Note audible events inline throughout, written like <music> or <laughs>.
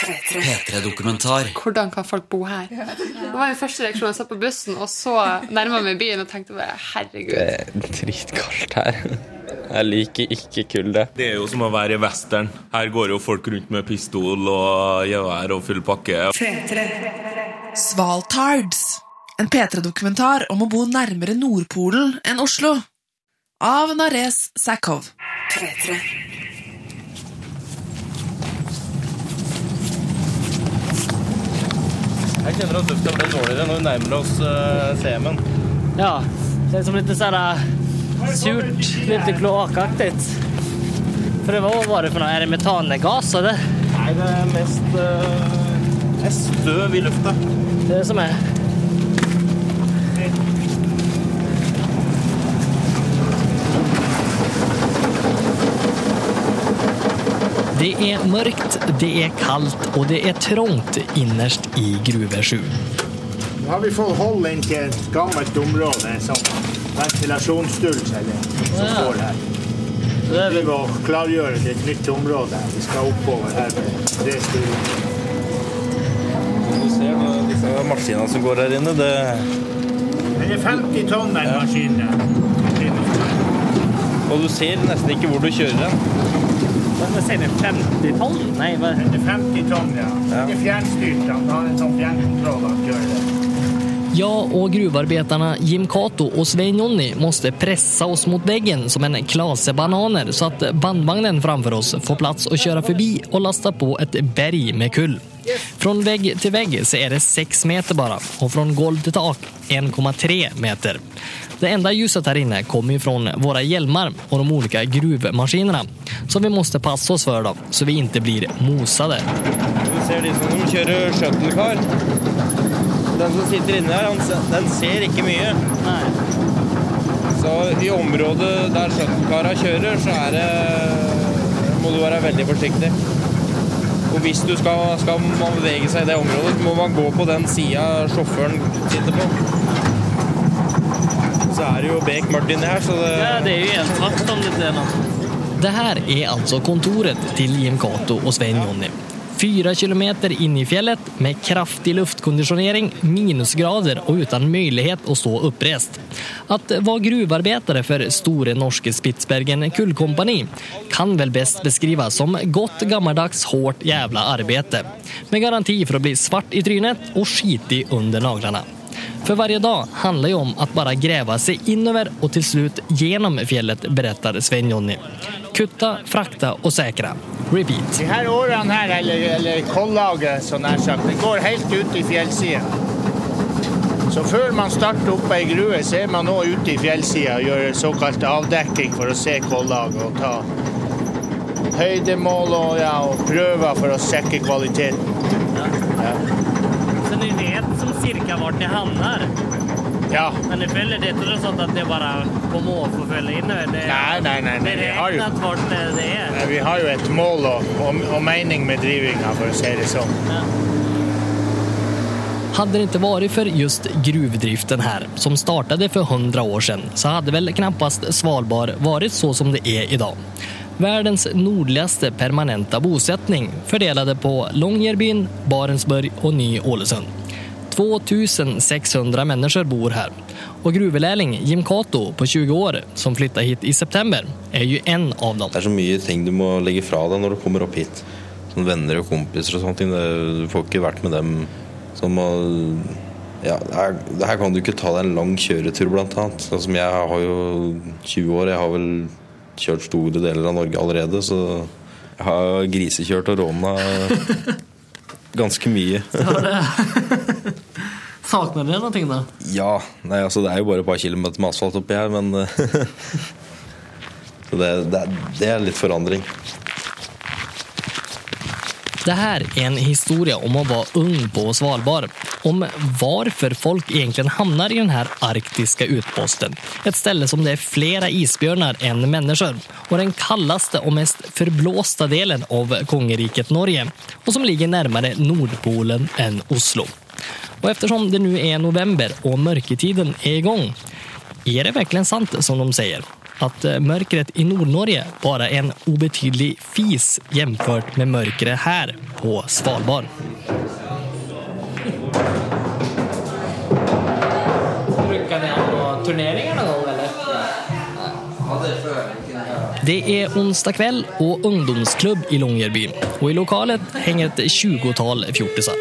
P3-dokumentar. Hvordan kan folk bo her? Det var min første reaksjon. Jeg satt på bussen og så nærma meg byen og tenkte bare herregud. Det er dritkaldt her. Jeg liker ikke kulde. Det er jo som å være i western. Her går jo folk rundt med pistol og gevær og full pakke. Svaltards. En P3-dokumentar om å bo nærmere Nordpolen enn Oslo. Av Nares Sakov. Jeg kjenner at lufta ble dårligere når vi nærmer oss uh, Semen. Ja, det er som litt sånn äh, surt, litt kloakkaktig. For det var, det för något? Är det metangass, eller? Nei, det er mest uh, er støv i lufta. Det er det som är. Det er mørkt, det er kaldt og det er trångt innerst i Gruve 7. Nå har vi fått hold inn til et gammelt område, en sånn ventilasjonsstuls eller som står her. Det er vel å klargjøre til et nytt område. Vi skal oppover her med tre stuer. Du ser disse maskinene som går her inne. Det, Det er 50 tonn den maskinen. og du ser nesten ikke hvor du kjører den. Vad säger ni? 50 tonn? Nei, hva? Er 50 tonn, ja. Ja. Det er fjernstyrt. Han har en sånn fjernkontroll han gjør det. Jag och gruvarbetarna Jim Kato och Svein Jonny måste pressa oss mot väggen som en klase bananer så att bandvagnen framför oss får plats att köra förbi och lasta på ett berg med kull. Från vägg till vägg så är det 6 meter bara och från golv till tak 1,3 meter. Det enda ljuset här inne kommer ju från våra hjälmar och de olika gruvmaskinerna som vi måste passa oss för då, så vi inte blir mosade. Du ser de som kjører shuttlecar. Den som sitter inne her, den ser ikke mye. Nei. Så i området der shuttlecara kjører, så er det må du være veldig forsiktig. Og hvis du skal, skal man bevege seg i det området, så må man gå på den sida sjåføren sitter på. Så er det jo bekmørkt Martin her, så det Ja, det er jo en svart om det inte är. Det her er altså kontoret til Jim Kato og Svein Jonny. Fyra kilometer inn i fjellet med kraftig luftkonditionering, minusgrader og uten mulighet å stå oppreist. At være gruvearbeider for Store Norske Spitsbergen kullkompani kan vel best beskrives som godt gammeldags, hårt jævla arbeid. Med garanti for å bli svart i trynet og skitig under naglarna. För varje dag handlar ju om att bara gräva sig inöver och till slut genom fjället, berättar Sven-Jonny. Kutta, frakta och säkra. Repeat. De her årene her, eller, eller kollaget, så nær sagt, det går helt ut i fjellsida. Så før man starter opp ei grue, så er man nå ute i fjellsida og gjør såkalt avdekking for å se kollaget og ta høydemål og, ja, og prøver for å sjekke kvaliteten. Ja. som cirka vart ni hamnar? Ja. Men ni följer det, er det sånt att det bara på måfå följer in inn. Det Nei, nei, nei. nei. Vi, har jo, vart det är? vi har jo et mål og, og, og mening med drivinga, for å si det sånn. Hade det inte varit för just gruvdriften här, som startade för hundra år sedan, så hade väl knappast Svalbard varit så som det är idag. Världens nordligaste permanenta bosättning fördelade på Longyearbyen, Barentsburg och Ny-Ålesund. 2600 människor bor här. Och gruvelärling Jim Kato på 20 år, som flyttade hit i september, är ju en av dem. Det er så mye ting du må legge fra deg når du kommer opp hit. Sånn venner og kompiser og sånne ting. Du får ikke vært med dem som å ja, her, her kan du ikke ta deg en lang kjøretur, blant annet. Sånn som jeg har jo 20 år, jeg har vel kjørt store deler av Norge allerede, så jeg har grisekjørt og råna <laughs> ganske mye. <laughs> Saknar du <laughs> ting, da? Ja, nei, altså det er jo bare et par kilometer med asfalt oppi her, men <laughs> Så det, det, det er litt forandring. Det här är en historia om å være ung på Svalbard. Om varför folk egentlig hamnar i den här arktiska utposten. Et ställe som det er flere isbjørner enn mennesker, og den kallaste og mest förblåsta delen av kongeriket Norge. og som ligger nærmere Nordpolen enn Oslo. Og eftersom det nu er november og mørketiden er i gang, er det virkelig sant som de säger? At eh, mørket i Nord-Norge bare er en ubetydelig fis jevnført med mørket her på Svalbard. Bruker ni noe noen eller? Det er onsdag kveld og ungdomsklubb i Longyearbyen. Og i lokalet henger et tjugotal fjortiser.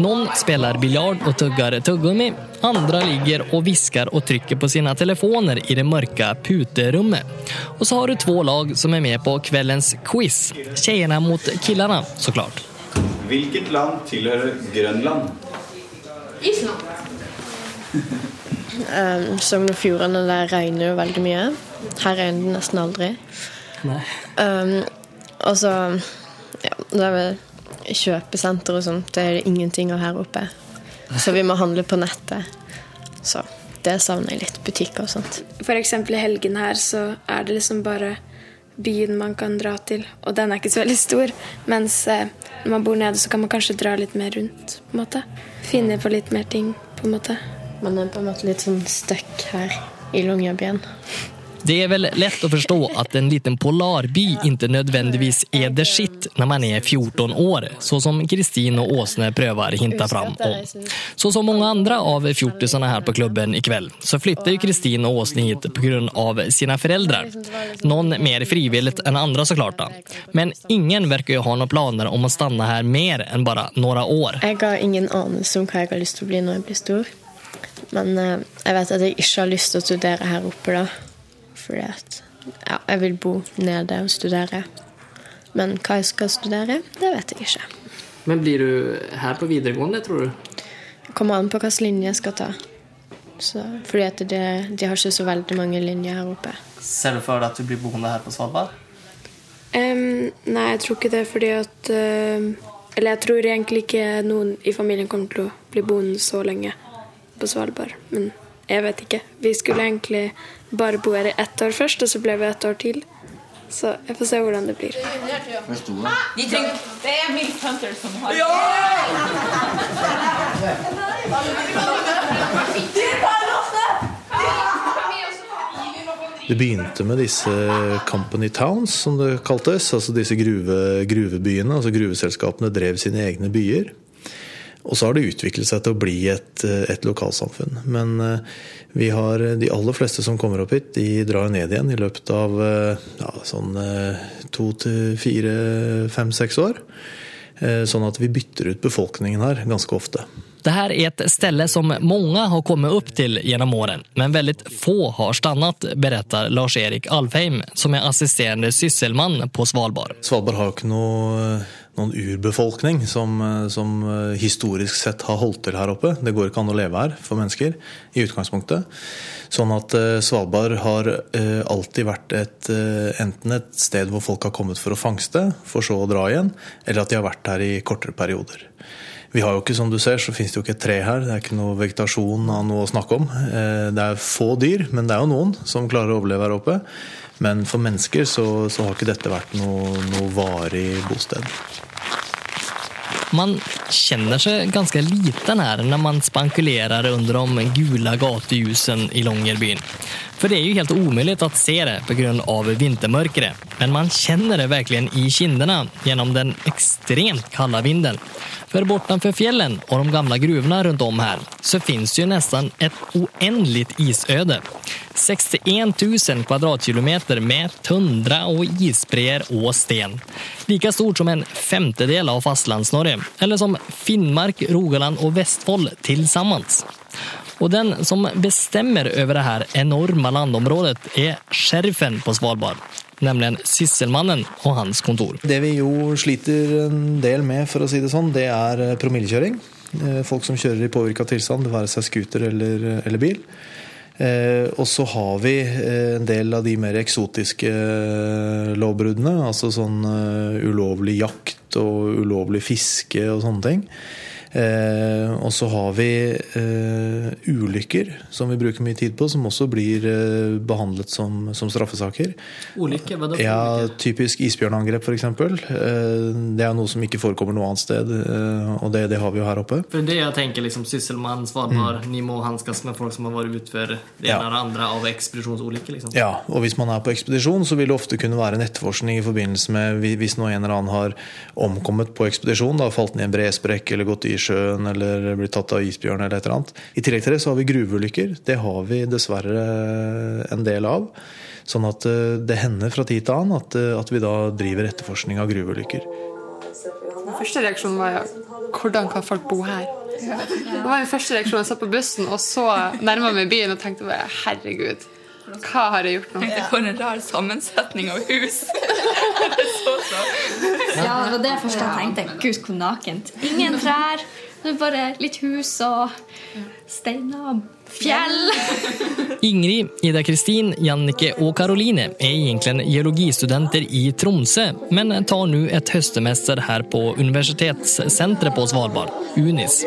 Noen spiller biljard og tugger tuggummi. Andre ligger og hvisker og trykker på sine telefoner i det mørke puterommet. Og så har du to lag som er med på kveldens quiz. Jentene mot killene, så klart. Hvilket land tilhører Grønland? Um, <laughs> Sogn og Fjordane der regner jo veldig mye. Her regner det nesten aldri. Um, og så ja, det er vel kjøpesenter og sånt. Det er det ingenting av her oppe. Så vi må handle på nettet. Så det savner jeg litt. Butikker og sånt. Eksempel i helgen her så er det liksom bare byen man kan dra til, og den er ikke så veldig stor. Mens eh, når man bor nede, så kan man kanskje dra litt mer rundt. på en måte. Finne på litt mer ting, på en måte. Man er på en måte litt sånn stuck her i Longyearbyen. Det er vel lett å forstå at en liten polarby ikke nødvendigvis er the shit når man er 14 år, så som Kristin og Åsne prøver å hinte fram om. Så som mange andre av fjortisene her på klubben i kveld, så flytter jo Kristin og Åsne hit pga. sine foreldre. Noen mer frivillig enn andre, så klart. Men ingen virker jo ha noen planer om å stanne her mer enn bare noen år. Jeg har ingen anelse om hva jeg har lyst til å bli når jeg blir stor. Men eh, jeg vet at jeg ikke har lyst til å studere her oppe, da. Fordi at ja, jeg vil bo nede og studere. Men hva jeg skal studere, det vet jeg ikke. Men blir du her på videregående, tror du? Det kommer an på hvilken linje jeg skal ta. Så, fordi at det, de har ikke så veldig mange linjer her oppe. Ser du for deg at du blir boende her på Svalbard? Um, nei, jeg tror ikke det, fordi at uh, Eller jeg tror egentlig ikke noen i familien kommer til å bli boende så lenge på Svalbard. Men jeg vet ikke. Vi skulle egentlig bare bo her i ett år først, og så ble vi ett år til. Så jeg får se hvordan det blir. De trenger, det er Milf Hunter som har Det begynte med disse Company Towns, som det kaltes. Altså disse gruve, gruvebyene. altså Gruveselskapene drev sine egne byer. Og så har det utviklet seg til å bli et, et lokalsamfunn. Men eh, vi har de aller fleste som kommer opp hit, de drar ned igjen i løpet av eh, ja, sånn eh, to til fire, fem, seks år. Sånn at vi bytter ut befolkningen her ganske ofte. Det her er et sted som mange har kommet opp til gjennom årene, men veldig få har stannet, forteller Lars-Erik Alfheim, som er assisterende sysselmann på Svalbard. Svalbard har jo ikke noe, noen urbefolkning som, som historisk sett har holdt til her oppe. Det går ikke an å leve her for mennesker i utgangspunktet. Sånn at Svalbard har alltid vært et, enten et sted hvor folk har kommet for å fangste, for så å dra igjen, eller at de har vært her i kortere perioder. Vi har jo ikke, som du ser, så finnes det jo ikke et tre her. Det er ikke noe vegetasjon av noe å snakke om. Det er få dyr, men det er jo noen som klarer å overleve her oppe. Men for mennesker så, så har ikke dette vært noe, noe varig bosted. Man kjenner seg ganske liten her når man spankulerer under de gule gatelysene i Longyearbyen. For det er jo helt umulig å se det pga. vintermørket, men man kjenner det virkelig i kindene gjennom den ekstremt kalde vinden. For bortenfor fjellen og de gamle gruvene rundt om her, så det jo nesten et uendelig isøde. 61 000 kvadratkilometer med tundra og isbreer og sten. Like stort som en femtedel av Fastlands-Norge, eller som Finnmark, Rogaland og Vestfold til sammen. Og den som bestemmer over det her enorme landområdet, er sheriffen på Svalbard. Nemlig sysselmannen og hans kontor. Det vi jo sliter en del med, for å si det sånn, det er promillekjøring. Folk som kjører i påvirka tilstand, det være seg scooter eller, eller bil. Eh, og så har vi en del av de mer eksotiske lovbruddene. Altså sånn ulovlig jakt og ulovlig fiske og sånne ting. Eh, og så har vi eh, ulykker, som vi bruker mye tid på, som også blir eh, behandlet som, som straffesaker. Ulykker? Hva da? for Ja, typisk isbjørnangrep f.eks. Det er noe som ikke forekommer noe annet sted, eh, og det, det har vi jo her oppe. For det jeg tenker liksom Sysselmann, Svalbard, ni må hanskes med folk som har vært utfor det Mm. Ja. ene eller andre av ekspedisjonsulykker. Liksom. Ja, og hvis man er på ekspedisjon, så vil det ofte kunne være en etterforskning i forbindelse med hvis nå en eller annen har omkommet på ekspedisjon, da, falt ned i en bresprekk eller gått i sjøen eller blir tatt av isbjørn eller et eller annet. I tillegg til det så har vi gruveulykker. Det har vi dessverre en del av. Sånn at eh, det hender fra tid til annen at, eh, at vi da driver etterforskning av gruveulykker. Den første reaksjonen var jo hvordan kan folk bo her? Det var min første reaksjon. Jeg satt på bussen og så nærma meg byen og tenkte bare herregud, hva har jeg gjort nå? For en rar sammensetning av hus. <laughs> Ja, det var det første jeg tenkte. Gud, hvor nakent. Ingen trær. Det er bare litt hus og steiner og fjell. Ingrid, Ida Kristin, Jannike og Karoline er egentlig geologistudenter i Tromsø, men tar nå et høstemester her på Universitetssenteret på Svalbard, UNIS.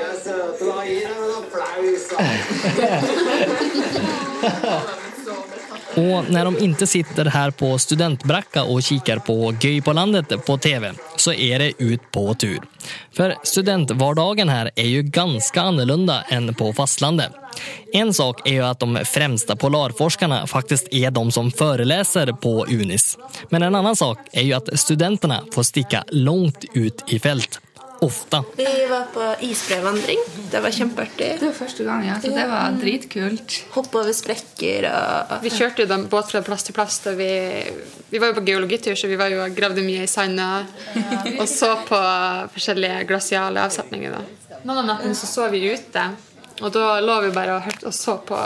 <laughs> Och när de inte sitter här på studentbracka och kikar på Göj på landet på TV så är det ut på tur. För studentvardagen här är ju ganska annorlunda än på fastlandet. En sak är ju att de främsta polarforskarna faktiskt är de som föreläser på UNIS. Men en annan sak är ju att studenterna får sticka långt ut i fält. Ofta. Vi var på isbrevandring. Det var kjempeartig. Det var første gang, ja. Så det var dritkult. Hoppe over sprekker og Vi kjørte jo den båt fra plass til plass. Vi, vi var jo på geologitur, så vi var jo gravde mye i sanda og så på forskjellige glasiale avsetninger. Da. Noen av nettene så så vi ute, og da lå vi bare og, hørte, og så på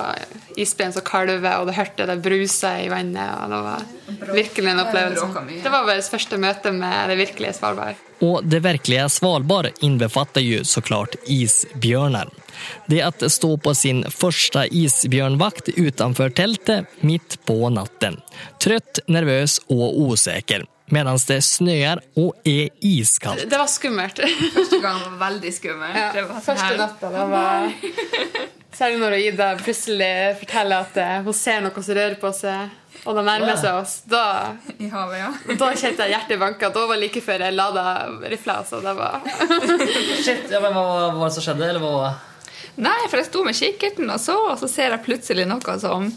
isbjørn som kalver, og du hørte det brusa i vannet. og Det var virkelig en opplevelse. Det var vårt første møte med det virkelige Svalbard. Og det virkelige Svalbard innbefatter jo så såklart isbjörnar. Det att stå på sin første isbjørnvakt utenfor teltet midt på natten. Trøtt, nervøs og usikker. Medan det snør og er iskaldt. Det var skummelt. Første gang var veldig skummelt. Ja, Det var sånn første her- natta da var Særlig når Ida plutselig forteller at eh, hun ser noe som rører på seg, og de nærmer seg oss. Da, I havet, ja. da kjente jeg hjertet banka. Da var like før jeg lada rifla. Så det var <laughs> Shit, ja, men hva var det som skjedde? Eller vad? Nei, for jeg sto med kikkerten og så, og så ser jeg plutselig noe som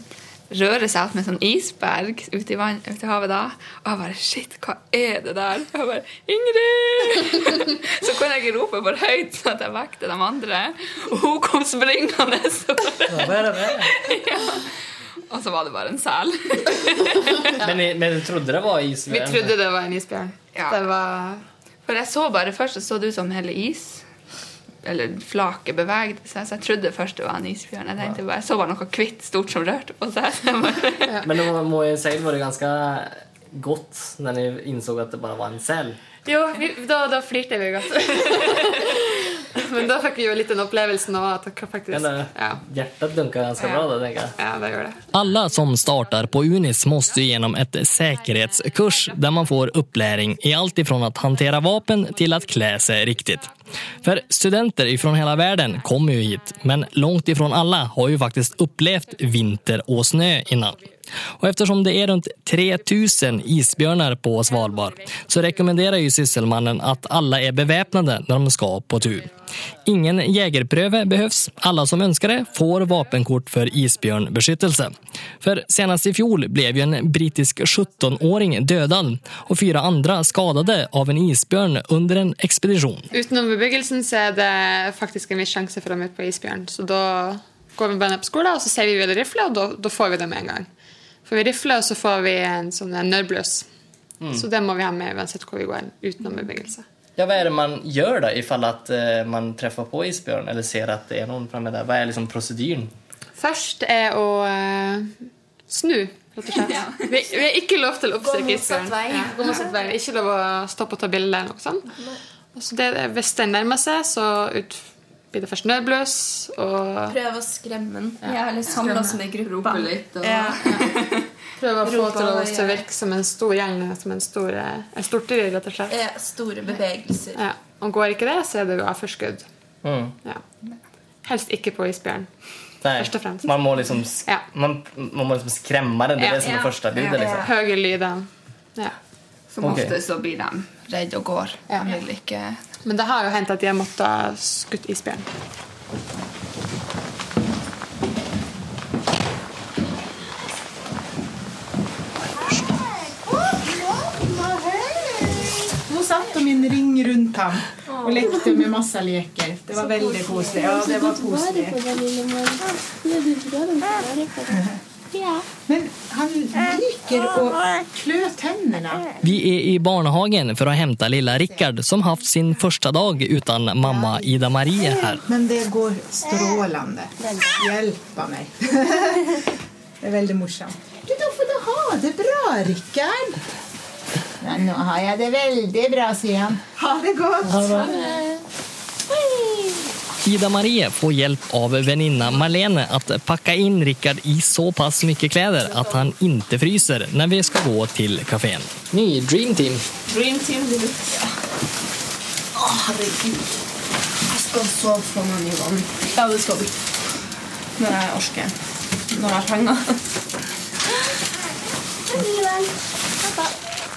rører seg opp med sånn isberg ute i, vann, ute i havet da. Og jeg bare Shit, hva er det der? Jeg bare Ingrid! <laughs> så kunne jeg ikke rope for høyt, sånn at jeg vekte de andre. Og hun kom springende. Og, bare, <laughs> ja. og så var det bare en sel. <laughs> Men, men du trodde det var isbjørn? Vi trodde det var en isbjørn. Det var For jeg så bare først så, så det ut som hele is Eller flaket bevegde seg, så jeg trodde først det var en isbjørn. Jeg tenkte bare, så var det noe hvitt stort som rørte på seg. <laughs> Men nå må jo säga, var det godt når jeg ni insåg att det bare var en sel. Jo, vi, da, da flirte vi godt. <laughs> Men da fikk vi jo litt den opplevelsen òg. Ja, hjärtat dunkar ganska bra då, tänker jag. ja det gjør det. Alla som startar på Unis må gjennom et säkerhetskurs der man får opplæring i alt ifrån å håndtere vapen til å kle seg riktig. For studenter fra hele verden kommer jo hit, men langt ifrån alle har jo faktisk opplevd vinter og snø innan. Och eftersom det är runt 3000 isbjörnar på Svalbard så rekommenderar ju Sysselmannen att alla är beväpnade när de ska på tur. Ingen jägerpröve behövs. Alla som önskar det får vapenkort för isbjörnbeskyttelse. För senast i fjol blev ju en brittisk 17-åring dödad och fyra andra skadade av en isbjörn under en expedition. Utenom bebyggelsen så er det faktisk en viss sjanse for å møte på isbjørn. Så da går vi bare ned på skolen, og så ser vi veldig rifle, og da, da får vi det med en gang. For vi rifler, og så får vi en sånn nødbløs. Mm. Så det må vi ha med uansett hvor vi går utenom bebyggelse. Ja, Hva er det man gjør da, ifall att eh, man treffer på isbjørn eller ser at det er noen framme der? Hva er liksom prosedyren? Først er å uh, snu, rett og slett. <laughs> Vi, vi er ikke lov til å oppsøke isbjørn. Ja, gå motsatt vei. Ikke lov å stoppe og ta bilde eller noe sånt. Og så det, hvis den nærmer seg, så ut, blir det først nødbløs og Prøve å skremme den. Ja, eller samle oss med grupper. Ja. <laughs> Prøve å få til å og se virke som en stor gjeng, som en stor, eh, en storteri, rett og slett. Ja, store bevegelser. Ja. Og går ikke det, så er det jo avførskudd. Mm. Ja. Helst ikke på isbjørn. Nei, Først og fremst. Man må liksom, sk Ja. man, man må liksom skremme den. Det er det som er første lydet. Liksom. Høye lyder. Ja. Som okay. ofte så blir de redde og går. De vil ikke Men det har jo hendt at de har måttet skutt isbjørn. Nå satt de i ring rundt ham og lekte med masse leker. Det var veldig koselig. Ja, det var koselig. Men han liker å klø tennene. Vi er i barnehagen for å hente lilla Rikard, som haft sin første dag uten mamma Ida Marie her. Men det går strålende. Hjelpa meg. <laughs> Det er veldig morsomt. Du, da får du ha det bra, Rikard. Ja, nå har jeg det veldig bra, sier han. Ha det godt. Ida Marie får hjelp av venninna Marlene att packa in Rickard i så pass mycket kläder att han inte fryser när vi ska gå till kafén. Ny Dream Team. Dream Team. Ja. Å, herregud. Jeg skal sove på meg i vann. Ja, det skal du. Når jeg orker. Når jeg har penger.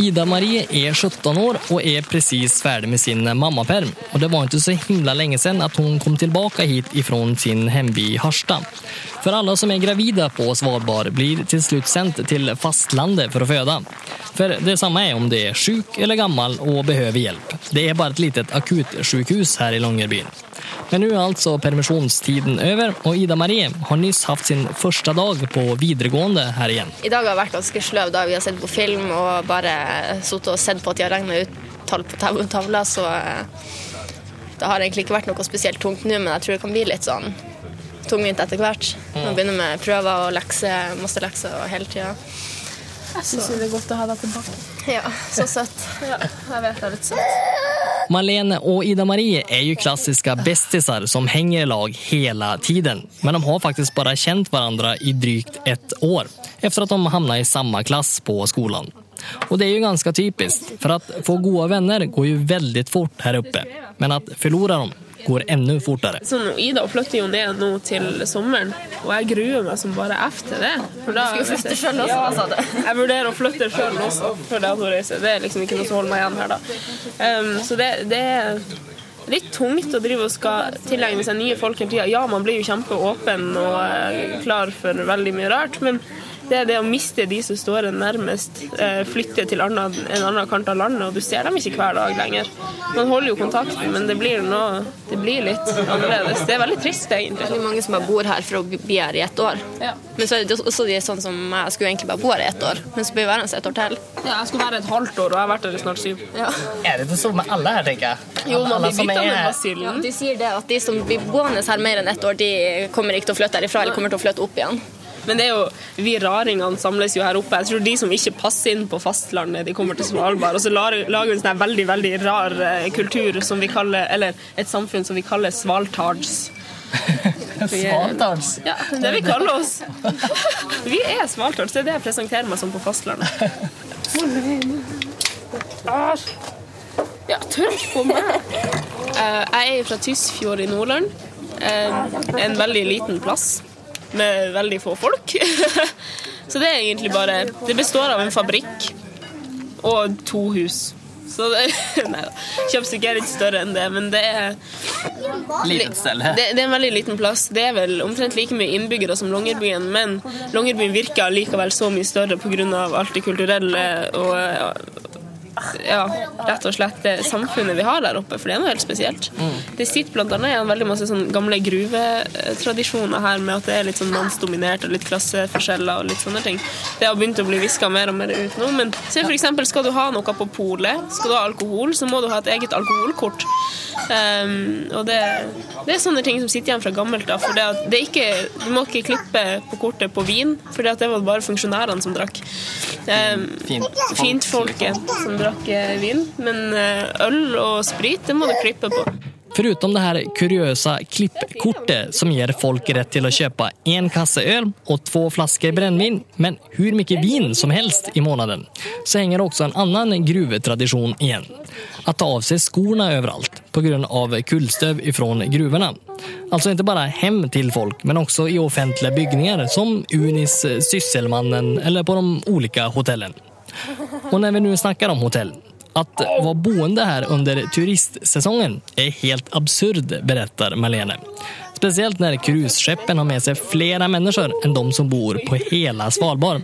Ida Marie er 17 år og er precis ferdig med sin mammaperm. Og det var ikke så himla lenge siden at hun kom tilbake hit ifrån sin hjemby Harstad. För alle som er gravide på Svalbard blir til slutt sendt til fastlandet for å føde. For det samme er om det er sjuk eller gammel og behøver hjelp. Det er bare et litet akuttsykehus her i Longyearbyen. Men nå er altså permisjonstiden over, og Ida Marie har nyss haft sin første dag på videregående her igjen. I dag har vært ganske sløv da vi har sett på film og bare sittet og sett på at de har regna ut tall på tavla, så eh, det har egentlig ikke vært noe spesielt tungt nå, men jeg tror det kan bli litt sånn tungvint etter hvert. Nå begynner med prøver og lekser, masse lekser og hele tida. Jeg syns det er godt å ha deg tilbake. Ja, så søtt. Ja, jeg vet det er litt søtt. Malene og Ida Marie er jo klassiske bestiser som henger i lag hele tiden. Men de har faktisk bare kjent hverandre i drygt ett år efter at de hamnade i samme klass på skolan. Og det er jo ganske typisk, for å få gode vänner går jo veldig fort her oppe. Men å miste dem går enda fortere. Sånn, Ida flytter jo ned nå til sommeren, og jeg gruer meg som bare F til det. For da, Du skal flytte selv også, ja, sa du? Jeg vurderer å flytte sjøl også før det. Det er liksom ikke noe som holder meg igjen her, da. Um, så det, det er litt tungt å drive og skal tilegne seg nye folk hele tida. Ja, man blir jo kjempeåpen og eh, klar for veldig mye rart, men det er det å miste de som står en nærmest, eh, flytte til en annen kant av landet, og du ser dem ikke hver dag lenger. Man holder jo kontakten, men det blir, noe, det blir litt annerledes. Det er veldig trist, egentlig. Veldig mange som bare bor her for å bli her i ett år. Men så er det også de sånn som jeg skulle egentlig bare bo her i ett år, men så blir jeg værende et år til. Ja, jeg skulle være et halvt år, og jeg har vært her i snart syv. Er det sånn så med alle her, tenker jeg? Jo, man alla blir bytta med basillen. Ja, de sier det at de som blir boende her mer enn ett år, de kommer ikke til å flytte herifra, eller kommer til å flytte opp igjen. Men det er jo, vi raringene samles jo her oppe. Jeg tror de som ikke passer inn på fastlandet, de kommer til Svalbard. Og så lager vi en sånn veldig veldig rar eh, kultur som vi kaller, eller et samfunn som vi kaller svaltards. <laughs> Svaltards? Ja, det vi kaller oss. <laughs> Vi er svaltards. Det er det jeg presenterer meg som på fastlandet. Ja, tørk på meg. Eh, Jeg er fra Tysfjord i Nordland. Eh, En veldig liten plass med veldig få folk. <laughs> Så det er egentlig bare Det består av en fabrikk og to hus. Så det, <laughs> nei da. Kjøpstykket er litt større enn det, men det er Liten ställe. det, det er en veldig liten plass. Det er vel omtrent like mye innbyggere som Longyearbyen, men Longyearbyen virker likevel så mye større pga. alt det kulturelle og ja, rett og slett det samfunnet vi har der oppe, for det er noe helt spesielt. Det sitter annet igjen veldig masse sånn gamle gruvetradisjoner her med at det er litt sånn mannsdominert og litt klasseforskjeller og litt sånne ting. Det har begynt å bli viska mer og mer ut nå, men se eksempel skal du ha noe på polet, skal du ha alkohol, så må du ha et eget alkoholkort. Um, og det, det er sånne ting som sitter igjen fra gammelt av, for det, at det ikke, du må ikke klippe på kortet på vin, for det det var bare funksjonærene som drakk. Um, Fint. folket, som drakk eh, vin, men eh, øl og sprit, det må du klippe på. Foruten det her kuriøse klippkortet som gir folk rett til å kjøpe en kasse øl og två flasker brennevin, men hvor mye vin som helst i måneden, så henger også en annen gruvetradisjon igjen. Å ta av seg skoene overalt på kullstøv av gruvene. ifrån ikke bare hjem til folk, men også i offentlige bygninger som Unis, Sysselmannen eller på de ulike hotellen. Och när vi nu snackar om hotell, att vara boende här under turistsäsongen är helt absurd, berättar Malene. Speciellt när cruiseskeppen har med sig flera människor än de som bor på hela Svalbard.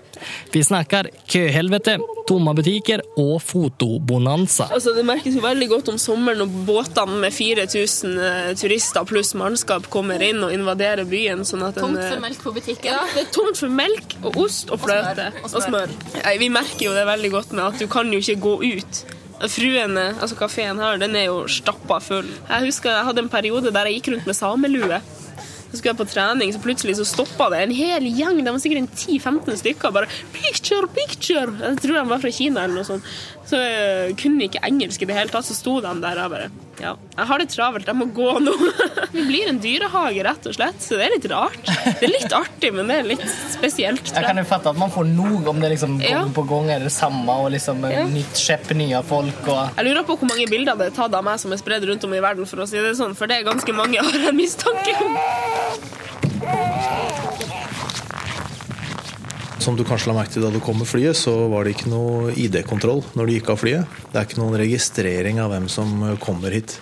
Vi snakker køhelvete, tomme butiker og fotobonanza. Altså, det merkes jo veldig godt om sommeren når båtene med 4000 eh, turister pluss mannskap kommer inn og invaderer byen. Sånn at Tomt eh, for melk på butikken. Ja, det er tomt for melk og ost og fløte. Og smør. Nei, vi merker jo det veldig godt med at du kan jo ikke gå ut. Fruene, altså kafeen her, den er jo stappa full. Jeg husker jeg hadde en periode der jeg gikk rundt med samelue. Så skulle jeg på trening, så plutselig så stoppa det en hel gjeng. Det var sikkert en 10-15 stykker. bare 'Picture, picture!' Jeg tror de var fra Kina eller noe sånt. Så jeg kunne ikke engelsk i det hele tatt. Så sto de der og bare Ja, jeg har det travelt, jeg må gå nå. <laughs> Vi blir en dyrehage, rett og slett. Så det er litt rart. Det er litt artig, men det er litt spesielt. Jeg kan jo fatte at man får noe om det liksom Ja. gang på gang er det samme, og liksom Ja. nytt skjepp, nye folk og Jeg lurer på hvor mange bilder det er tatt av meg som er spredd rundt om i verden, for å si det sånn, for det er ganske mange, har jeg mistanke om. Som du kanskje la merke til da du kom med flyet, så var det ikke noe ID-kontroll når du gikk av flyet. Det er ikke noen registrering av hvem som kommer hit.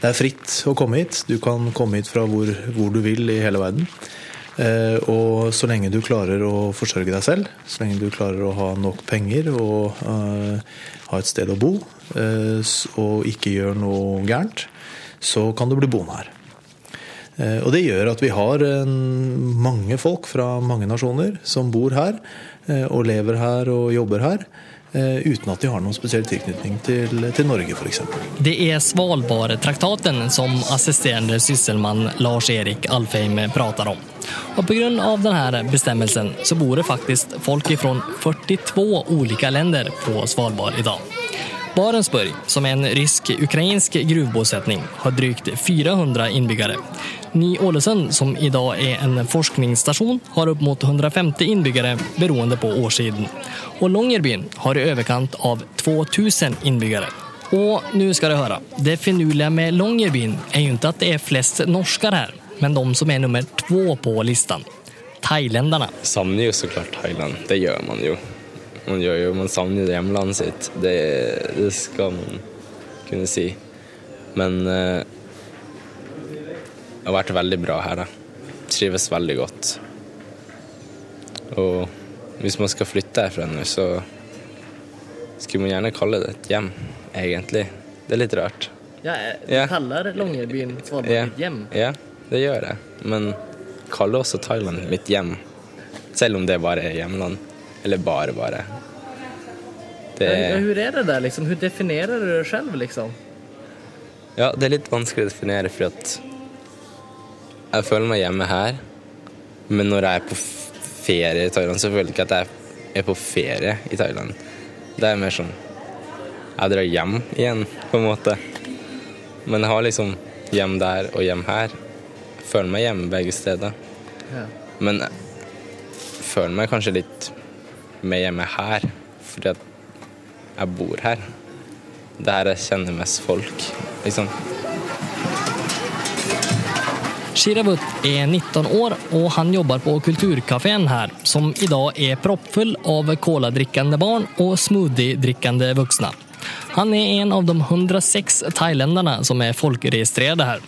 Det er fritt å komme hit. Du kan komme hit fra hvor, hvor du vil i hele verden. Eh, og så lenge du klarer å forsørge deg selv, så lenge du klarer å ha nok penger og uh, ha et sted å bo, uh, og ikke gjør noe gærent, så kan du bli boende her. Eh, Og det gjør at vi har mange folk fra mange nasjoner som bor her, eh, og lever her og jobber her, eh, uten at de har noen spesiell tilknytning til, til Norge f.eks. Det er Svalbardtraktaten som assisterende sysselmann Lars-Erik Alfheim prater om. Og på denne här så bor det faktisk folk fra 42 ulike länder på Svalbard idag. Barentsburg, som är en rysk-ukrainsk gruvbosättning, har drygt 400 innbyggere. Ny-Ålesund, som i dag er en forskningsstasjon, har opp mot 150 innbyggere beroende på årstiden. Og Longyearbyen har i overkant av 2000 innbyggere. Og nå skal du høre, det finurlige med Longyearbyen er jo ikke at det er flest norsker her, men de som er nummer to på listan. Thailenderne. savner jo så klart Thailand. Det gjør man jo. Man gjør jo, man savner jo hjemlandet sitt. Det, det skal man kunne si. Men eh, det har vært veldig bra her. da. Trives veldig godt. Og hvis man skal flytte herfra nå, så skulle man gjerne kalle det et hjem, egentlig. Det er litt rart. Ja, Ja. kallar Longyearbyen Svalbard Ja. ett hjem. Ja, det gjør jeg. Men kaller også Thailand mitt hjem. Selv om det bare er hjemland. Eller bare, bare. Det er, Hur er det der, liksom? Hvor definerer du det selv, liksom? ja, det er litt vanskelig å definere, for at jeg føler meg hjemme her. Men når jeg er på ferie i Thailand, så føler jeg ikke at jeg er på ferie i Thailand. Det er mer sånn Jeg drar hjem igjen, på en måte. Men jeg har liksom hjem der og hjem her. Jeg føler meg hjemme begge steder. Ja. Men jeg føler meg kanskje litt mer hjemme her, fordi jeg bor her. Det er her jeg kjenner mest folk, liksom. Shiravut er 19 år og han jobber på kulturkafeen her, som i dag er proppfull av coladrikkende barn og smoothiedrikkende voksne. Han er en av de 106 thailenderne som er folkeregistrerte her.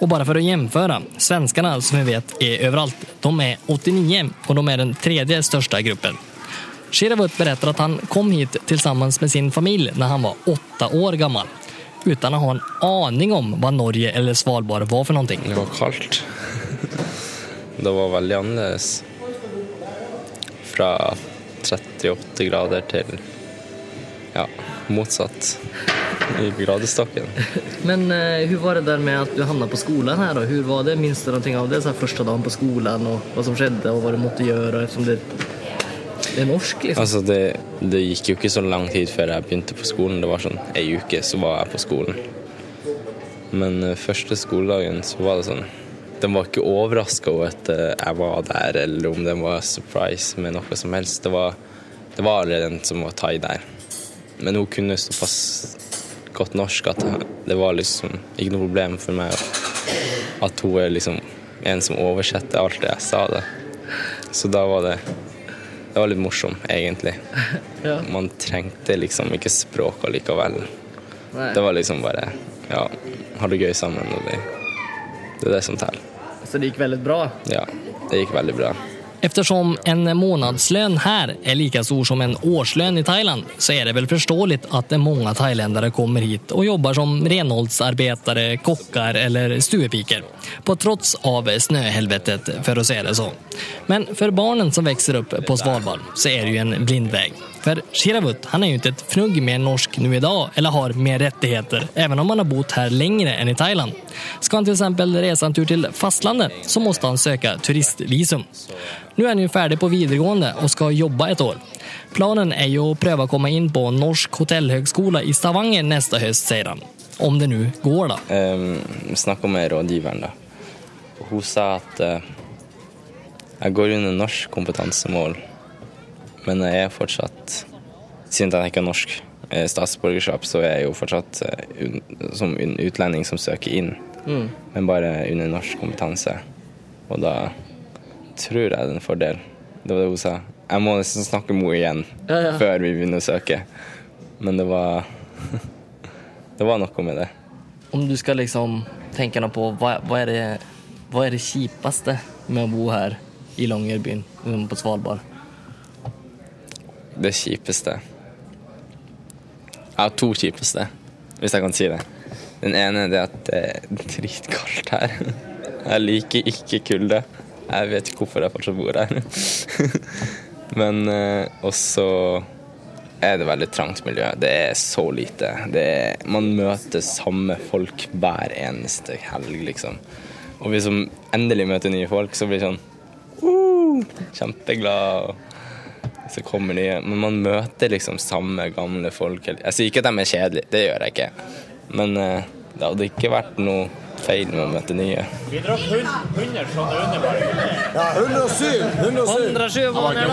Og bare for å gjennomføre, svenskene som vi vet er overalt, de er 89 og de er den tredje største gruppen. Shiravut berättar att han kom hit tillsammans med sin familj när han var åtta år gammal. Utan att ha en aning om vad Norge eller Svalbard var för någonting. Det var kaldt. Det var veldig annerledes. Fra 38 grader til ja, motsatt i gradestokken. Men eh, hvordan var det der med at du havna på skolen her? Hvordan var det? Minste du någonting av det? Så första dagen på skolen, og hva som skjedde, og hva du måtte gjøre? eftersom det, er norsk liksom? Altså, det, det gikk jo ikke så lang tid før jeg begynte på skolen. Det var sånn ei uke, så var jeg på skolen. Men eh, første skoledagen så var det sånn De var ikke overraska over at eh, jeg var der, eller om den var surprise med noe som helst. Det var, det var allerede en som var thai der. Men hun kunne såpass godt norsk at det var liksom ikke noe problem for meg at hun er liksom en som oversetter alt det jeg sa. det. Så da var det det var litt morsomt, egentlig. <laughs> Ja. Man trengte liksom ikke språk allikevel. Nei. Det var liksom bare ja, ha det gøy sammen. Og det, det er det som teller. Så det gikk veldig bra? Ja, det gikk veldig bra. Eftersom en månadslön här är lika stor som en årslön i Thailand så är det väl förståeligt att många thailändare kommer hit och jobbar som renhållsarbetare, kockar eller stuepikor. På trots av snöhelvetet, för att säga det så. Men för barnen som växer upp på Svalbard så är det ju en blind väg. För Shiravut, han är ju inte ett fnugg mer norsk nu idag eller har mer rättigheter, även om han har bott här längre än i Thailand. Ska han till exempel resa en tur till fastlandet så måste han söka turistvisum. Nu är han ju färdig på videregående och ska jobba ett år. Planen är ju att pröva komma in på Norsk hotellhögskola i Stavanger nästa höst, säger han. Om det nu går då. Um, Snakka med rådgiveren, da. Og Hun sa at uh, jeg går under norsk kompetansemål, men jeg er fortsatt Siden jeg ikke har norsk eh, statsborgerskap, så er jeg jo fortsatt eh, som en utlending som søker inn, Mm. men bare under norsk kompetanse. Og da tror jeg det er en fordel. Det var det hun sa. Jeg må nesten snakke med henne igjen Ja, ja. før vi begynner å søke. Men det var <laughs> Det var noe med det. Om du skal liksom tenke något på hva, hva, er det, hva er det kjipeste med å bo her i Långerbyn mm, på Svalbard? Det kjipeste Jeg har to kjipeste, hvis jeg kan si det. Den ene er at det er dritkaldt her. Jeg liker ikke kulde. Jeg vet ikke hvorfor jeg fortsatt bor her. <laughs> Men eh, også er det veldig trangt miljø. Det er så lite. Er, man møter samme folk hver eneste helg, liksom. Og hvis man endelig møter nye folk, så blir det sånn uh, Kjempeglad. Så kommer nye. Men man møter liksom samme gamle folk. Jeg sier ikke at de er kjedelige, det gjør jeg ikke. Men eh, det hadde ikke vært noe feil med å møte nye. Vi drakk 100 sånne underberg. Ja, 107. 107. 107 var det.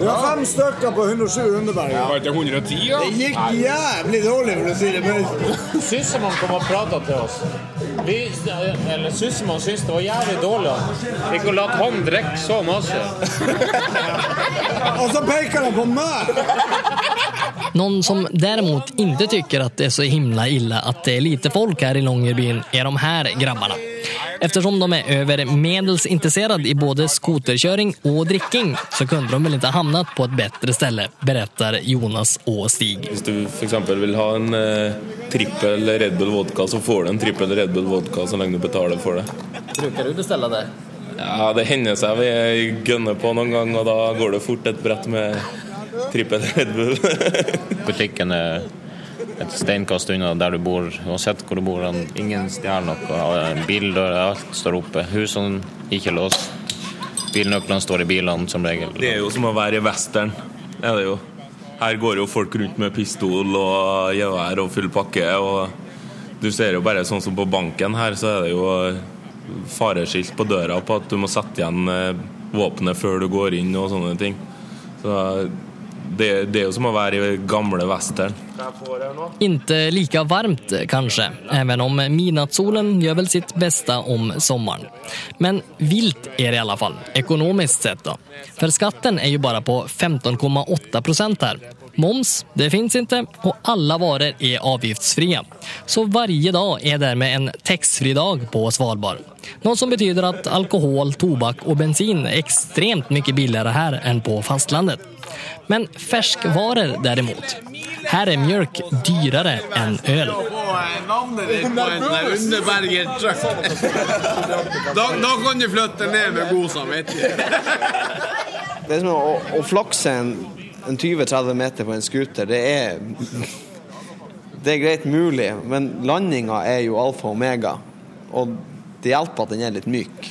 Vi har fem stykker på 107 Underberg. Var ikke 110, da? Det gikk jævlig dårlig, for å si det mildt. Sysselmann kom og prata til oss. Vi, eller Sysselmann syntes det var jævlig dårlig. Ikke la han drikke så masse. Og så peker han på meg! Någon som däremot inte tycker att det är så himla illa att det är lite folk här i Långerbyn är de här grabbarna. Eftersom de är över medels intresserade i både skoterköring och dricking så kunde de väl inte hamnat på ett bättre ställe, berättar Jonas och Stig. Hvis du f.eks. vil ha en eh, trippel Red Bull vodka, så får du en trippel Red Bull vodka så lenge du betaler for det. Brukar du beställa det? Ja, Det hender seg vi gønner på noen gang, og da går det fort et brett med trippel Red Bull. <laughs> Butikken er et steinkast unna der du bor, uansett hvor du bor. Ingen stjeler noe. Bildører, alt står oppe. Husene ikke låst. Bilnøklene står i bilene som regel. Det er jo som å være i western. Det er det jo. Her går jo folk rundt med pistol og gevær og full pakke. Og du ser jo bare sånn som på banken her, så er det jo fareskilt på døra på at du må sette igjen eh, våpenet før du går inn og sånne ting. Så det, det er jo som å være i gamle western. Inte like varmt kanskje, even om midnattssolen gjør vel sitt beste om sommaren. Men vilt er det i alle fall, økonomisk sett da. For skatten er jo bare på 15,8 her. Moms, det fins ikke, og alle varer er avgiftsfria. Så hver dag er dermed en taxfri dag på Svalbard. Noe som betyder at alkohol, tobakk og bensin er ekstremt mye billigere her enn på fastlandet. Men ferskvarer, derimot. Her er mjølk dyrare enn øl. Navnet ditt på en sånn Underberger-truck. Da, da kan du flytte ned med god samvittighet. Det er som å, å flakse en, en 20-30 meter på en scooter. Det er Det er greit mulig, men landinga er jo alfa og omega. Og det hjelper at den er litt myk.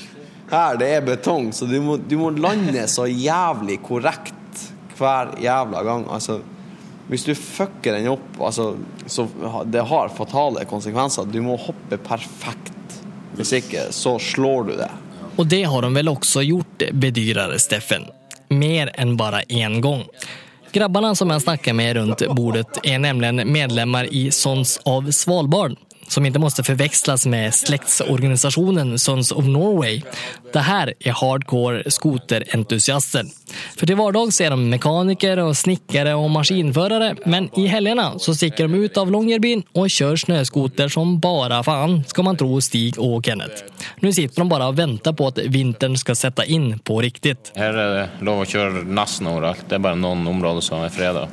Her det er betong, så du må, du må lande så jævlig korrekt hver jævla gang. Altså, Hvis du fucker den opp, altså, så det har fatale konsekvenser. Du må hoppe perfekt. Hvis ikke, så slår du det. Og det har de vel også gjort, bedyrer Steffen. Mer enn bare en gang. Grabbarna som jeg snakker med rundt bordet er nemlig medlemmer i Sons av Svalbard som inte måste förväxlas med släktsorganisationen Sons of Norway. Det här är hardcore skoterentusiaster. För till vardags är de mekaniker och snickare och maskinförare men i helgerna så sticker de ut av Longyearbyen och kör snöskoter som bara fan, ska man tro Stig och Kenneth. Nu sitter de bara och väntar på att vintern ska sätta in på riktigt. Her er det lov å kjøre nesten overalt. Det er bare noen områder som er freda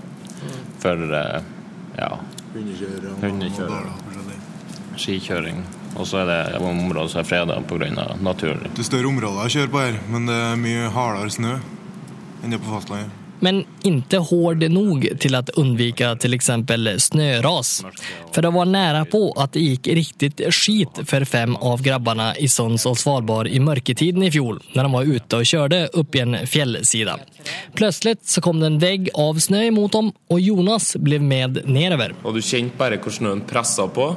for eh, ja, hundekjøring, skikjøring. Og så er det områder som er freda pga. naturen. Det er større områder å kjøre på her, men det er mye hardere snø enn det er på fastlandet. Men ikke hård nok til å undvika f.eks. snøras. For För det var nære på at det gikk riktig skit for fem av guttene i Sons og Svalbard i mørketiden i fjor, når de var ute og kjørte opp i en fjellside. Plutselig så kom det en vegg av snø imot dem og Jonas ble med nedover. Og du kjente bare hvor snøen pressa på,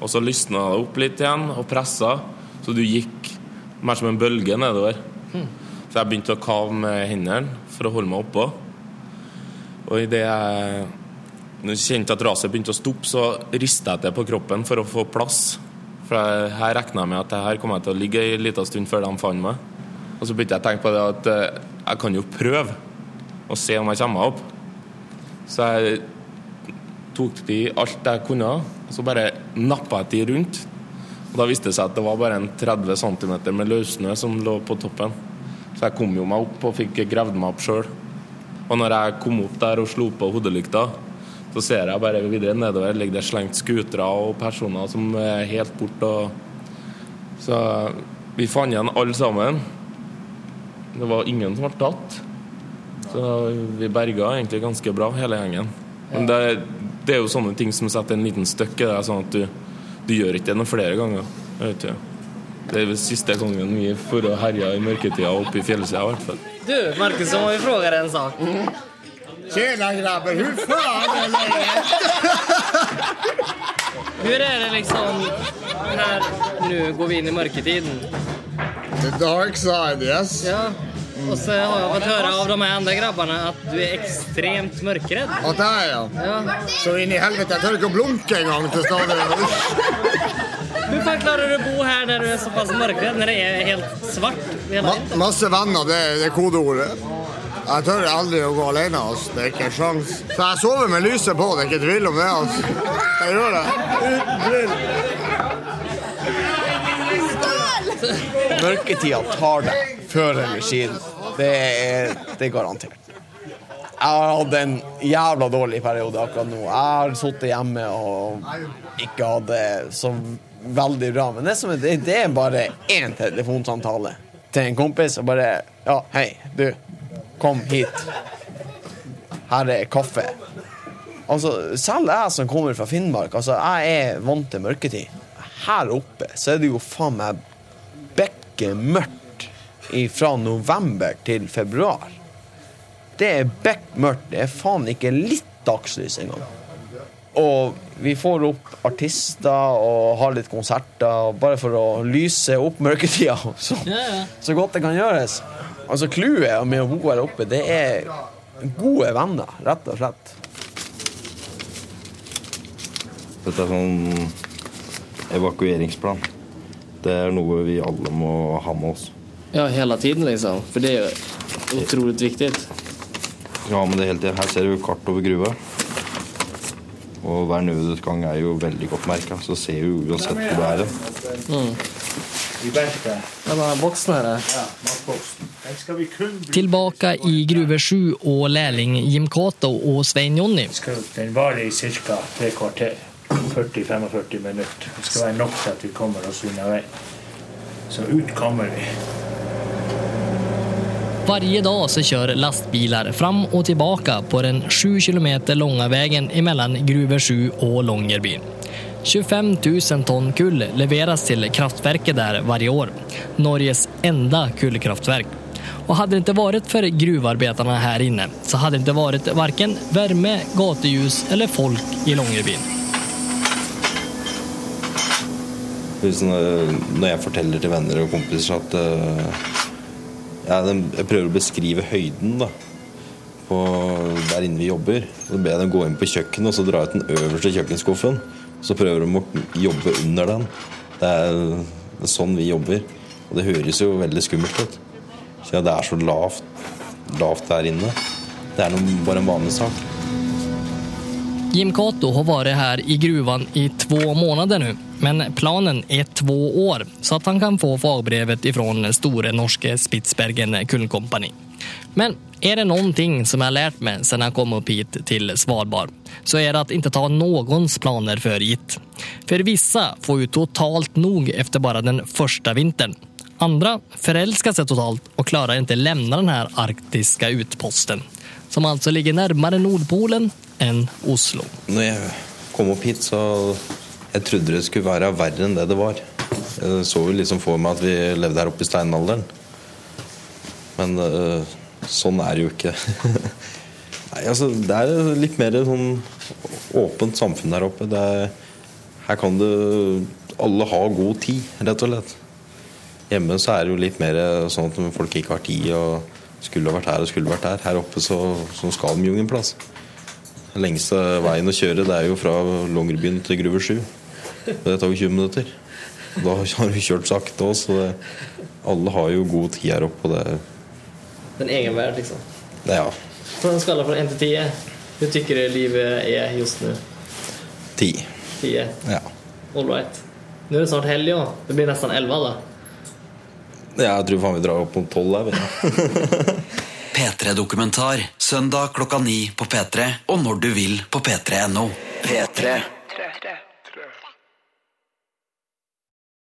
og så lysna det opp litt igjen og pressa, så du gikk mer som en bølge nedover. Mm. Så jeg begynte å kave med hendene for å holde meg oppå. Og idet jeg når jeg kjente at raset begynte å stoppe, så rista jeg til på kroppen for å få plass. For her regna jeg med at det her kom jeg til å ligge en liten stund før de fant meg. Og så begynte jeg å tenke på det at eh, jeg kan jo prøve å se om jeg kommer meg opp. Så jeg tok de alt jeg kunne, og så bare nappa de rundt. Og da viste det seg at det var bare en 30 cm med løssnø som lå på toppen. Så jeg kom jo meg opp og fikk gravd meg opp sjøl. Og når jeg kom opp der og slo på hodelykta, så ser jeg bare videre nedover ligger det slengt skutere og personer som er helt borte. Så vi fant igjen alle sammen. Det var ingen som ble tatt. Så vi berga egentlig ganske bra, hele gjengen. Men det, det er jo sånne ting som setter en liten støkk i deg, sånn at du, du gjør ikke det noen flere ganger. Jeg vet ikke. Det er siste gangen gången vi får å herje i mørketida oppe i fjellsida, i hvert fall. Du, Markus, så må vi spørre deg en sak. Tjena grabber. hur faen er det? Hvor er det liksom her Nå går vi inn i mørketiden. The dark side, yes. Ja. Och så har jag fått höra av de här andra grabbarna att du är extremt mörkrädd. Ja, det är jag. Ja. Så in i helvete, jag tør ikke å blunke en gang til staden. Hvordan fan klarar du å bo her der du er såpass mørkredd, når det er helt svart hela Ma masse venner, det, er- det er kodeordet. Jeg tør aldri å gå alene. Altså. Det er ikke en sjans. Så jeg sover med lyset på, det er ikke tvil om det. Altså. Jeg gjør det. Uten tvil. Mørketida tar deg før eller siden. Det er, det er garantert. Jeg har hatt en jævla dårlig periode akkurat nå. Jeg har sittet hjemme og ikke hatt det så veldig bra. Men det, som er, det, er bare én telefonsamtale til en kompis og bare Ja, hei, du. Kom hit. Her er kaffe. Altså, selv jeg som kommer fra Finnmark, altså, jeg er vant til mørketid. Her oppe så er det jo faen meg bekkemørkt fra november til februar. Det er bekmørkt. Det er faen ikke litt dagslys engang. Og vi får opp artister og har litt konserter bare for å lyse opp mørketida så, så godt det kan gjøres. Altså Clouet med å bo her oppe, det er gode venner, rett og slett. Dette er sånn evakueringsplan. Det er noe vi alle må ha med oss. Ja, hela tiden liksom. För det är otroligt viktigt. Ja, men det er tiden. Her ser du kart over gruva. Og hver nødutgang er jo veldig godt merka, så ser du uansett hvor du er. Mm. Den vi kun bruke. Tillbaka i Gruve 7 og lærling Jim Cato og Svein Jonny. Den varer i ca. tre kvarter. 40-45 minutter. Det skal være nok til at vi kommer oss unna veien. Så ut kommer vi. Varje dag så kör lastbilar fram och tillbaka på den 7 kilometer långa vägen Gruve 7 och Långerbyn. 25 000 tonn kull leveres til kraftverket der varje år. Norges enda kullkraftverk. Og hadde det ikke vært for gruvearbeiderne her inne så hadde det ikke vært verken varme, gatelys eller folk i Longyearbyen. Når når jeg forteller til venner og kompiser at eh, ja, Jeg prøver å beskrive høyden da på der inne vi jobber. Så ber jeg dem gå inn på kjøkkenet og så dra ut den øverste kjøkkenskuffen. Så prøver de å jobbe under den. Det er, sånn vi jobber. Og det høres jo veldig skummelt ut. Så det er så lavt, lavt der inne. Det er noe, bare en vanlig sak. Jim Cato har vært her i gruvan i två måneder nu, men planen är två år så att han kan få fagbrevet ifrån store norske Spitsbergen Kullkompani. Men er det någonting som jeg har lært meg siden jeg kom opp hit til Svalbard så er det at ikke ta någons planer før gitt. For vissa får jo totalt nog etter bare den første vintern. Andra forelsker seg totalt og klarer ikke å den denne arktiske utposten som altså ligger nærmere Nordpolen enn Oslo. Når jeg kom opp hit, så jeg trodde det skulle være verre enn det det var. Jeg så jo liksom for meg at vi levde her oppe i steinalderen. Men øh, sånn er det jo ikke. <laughs> Nei, altså, det er litt mer sånn åpent samfunn her oppe. Er, her kan du alle ha god tid, rett og slett. Hjemme så er det jo litt mer sånn at folk ikke har tid og skulle vært her og skulle vært der. Her oppe så, så skal de jo ingen plass. Den lengste veien å kjøre det er jo fra Longyearbyen til Gruve 7. Det tar jo 20 minutter. Da har vi kjørt sakte òg, så det, alle har jo god tid her oppe. Og det, En egenverd, liksom. det, ja, På en skala fra 1 til 10, hur tycker du livet er just nu? 10. 10? Ja. All right. Nå er det snart helg ja. Det blir nesten 11 då. Jeg tror faen vi drar opp mot tolv her. vi. <laughs> P3-dokumentar søndag klokka ni på P3 og når du vil på p3.no. P3.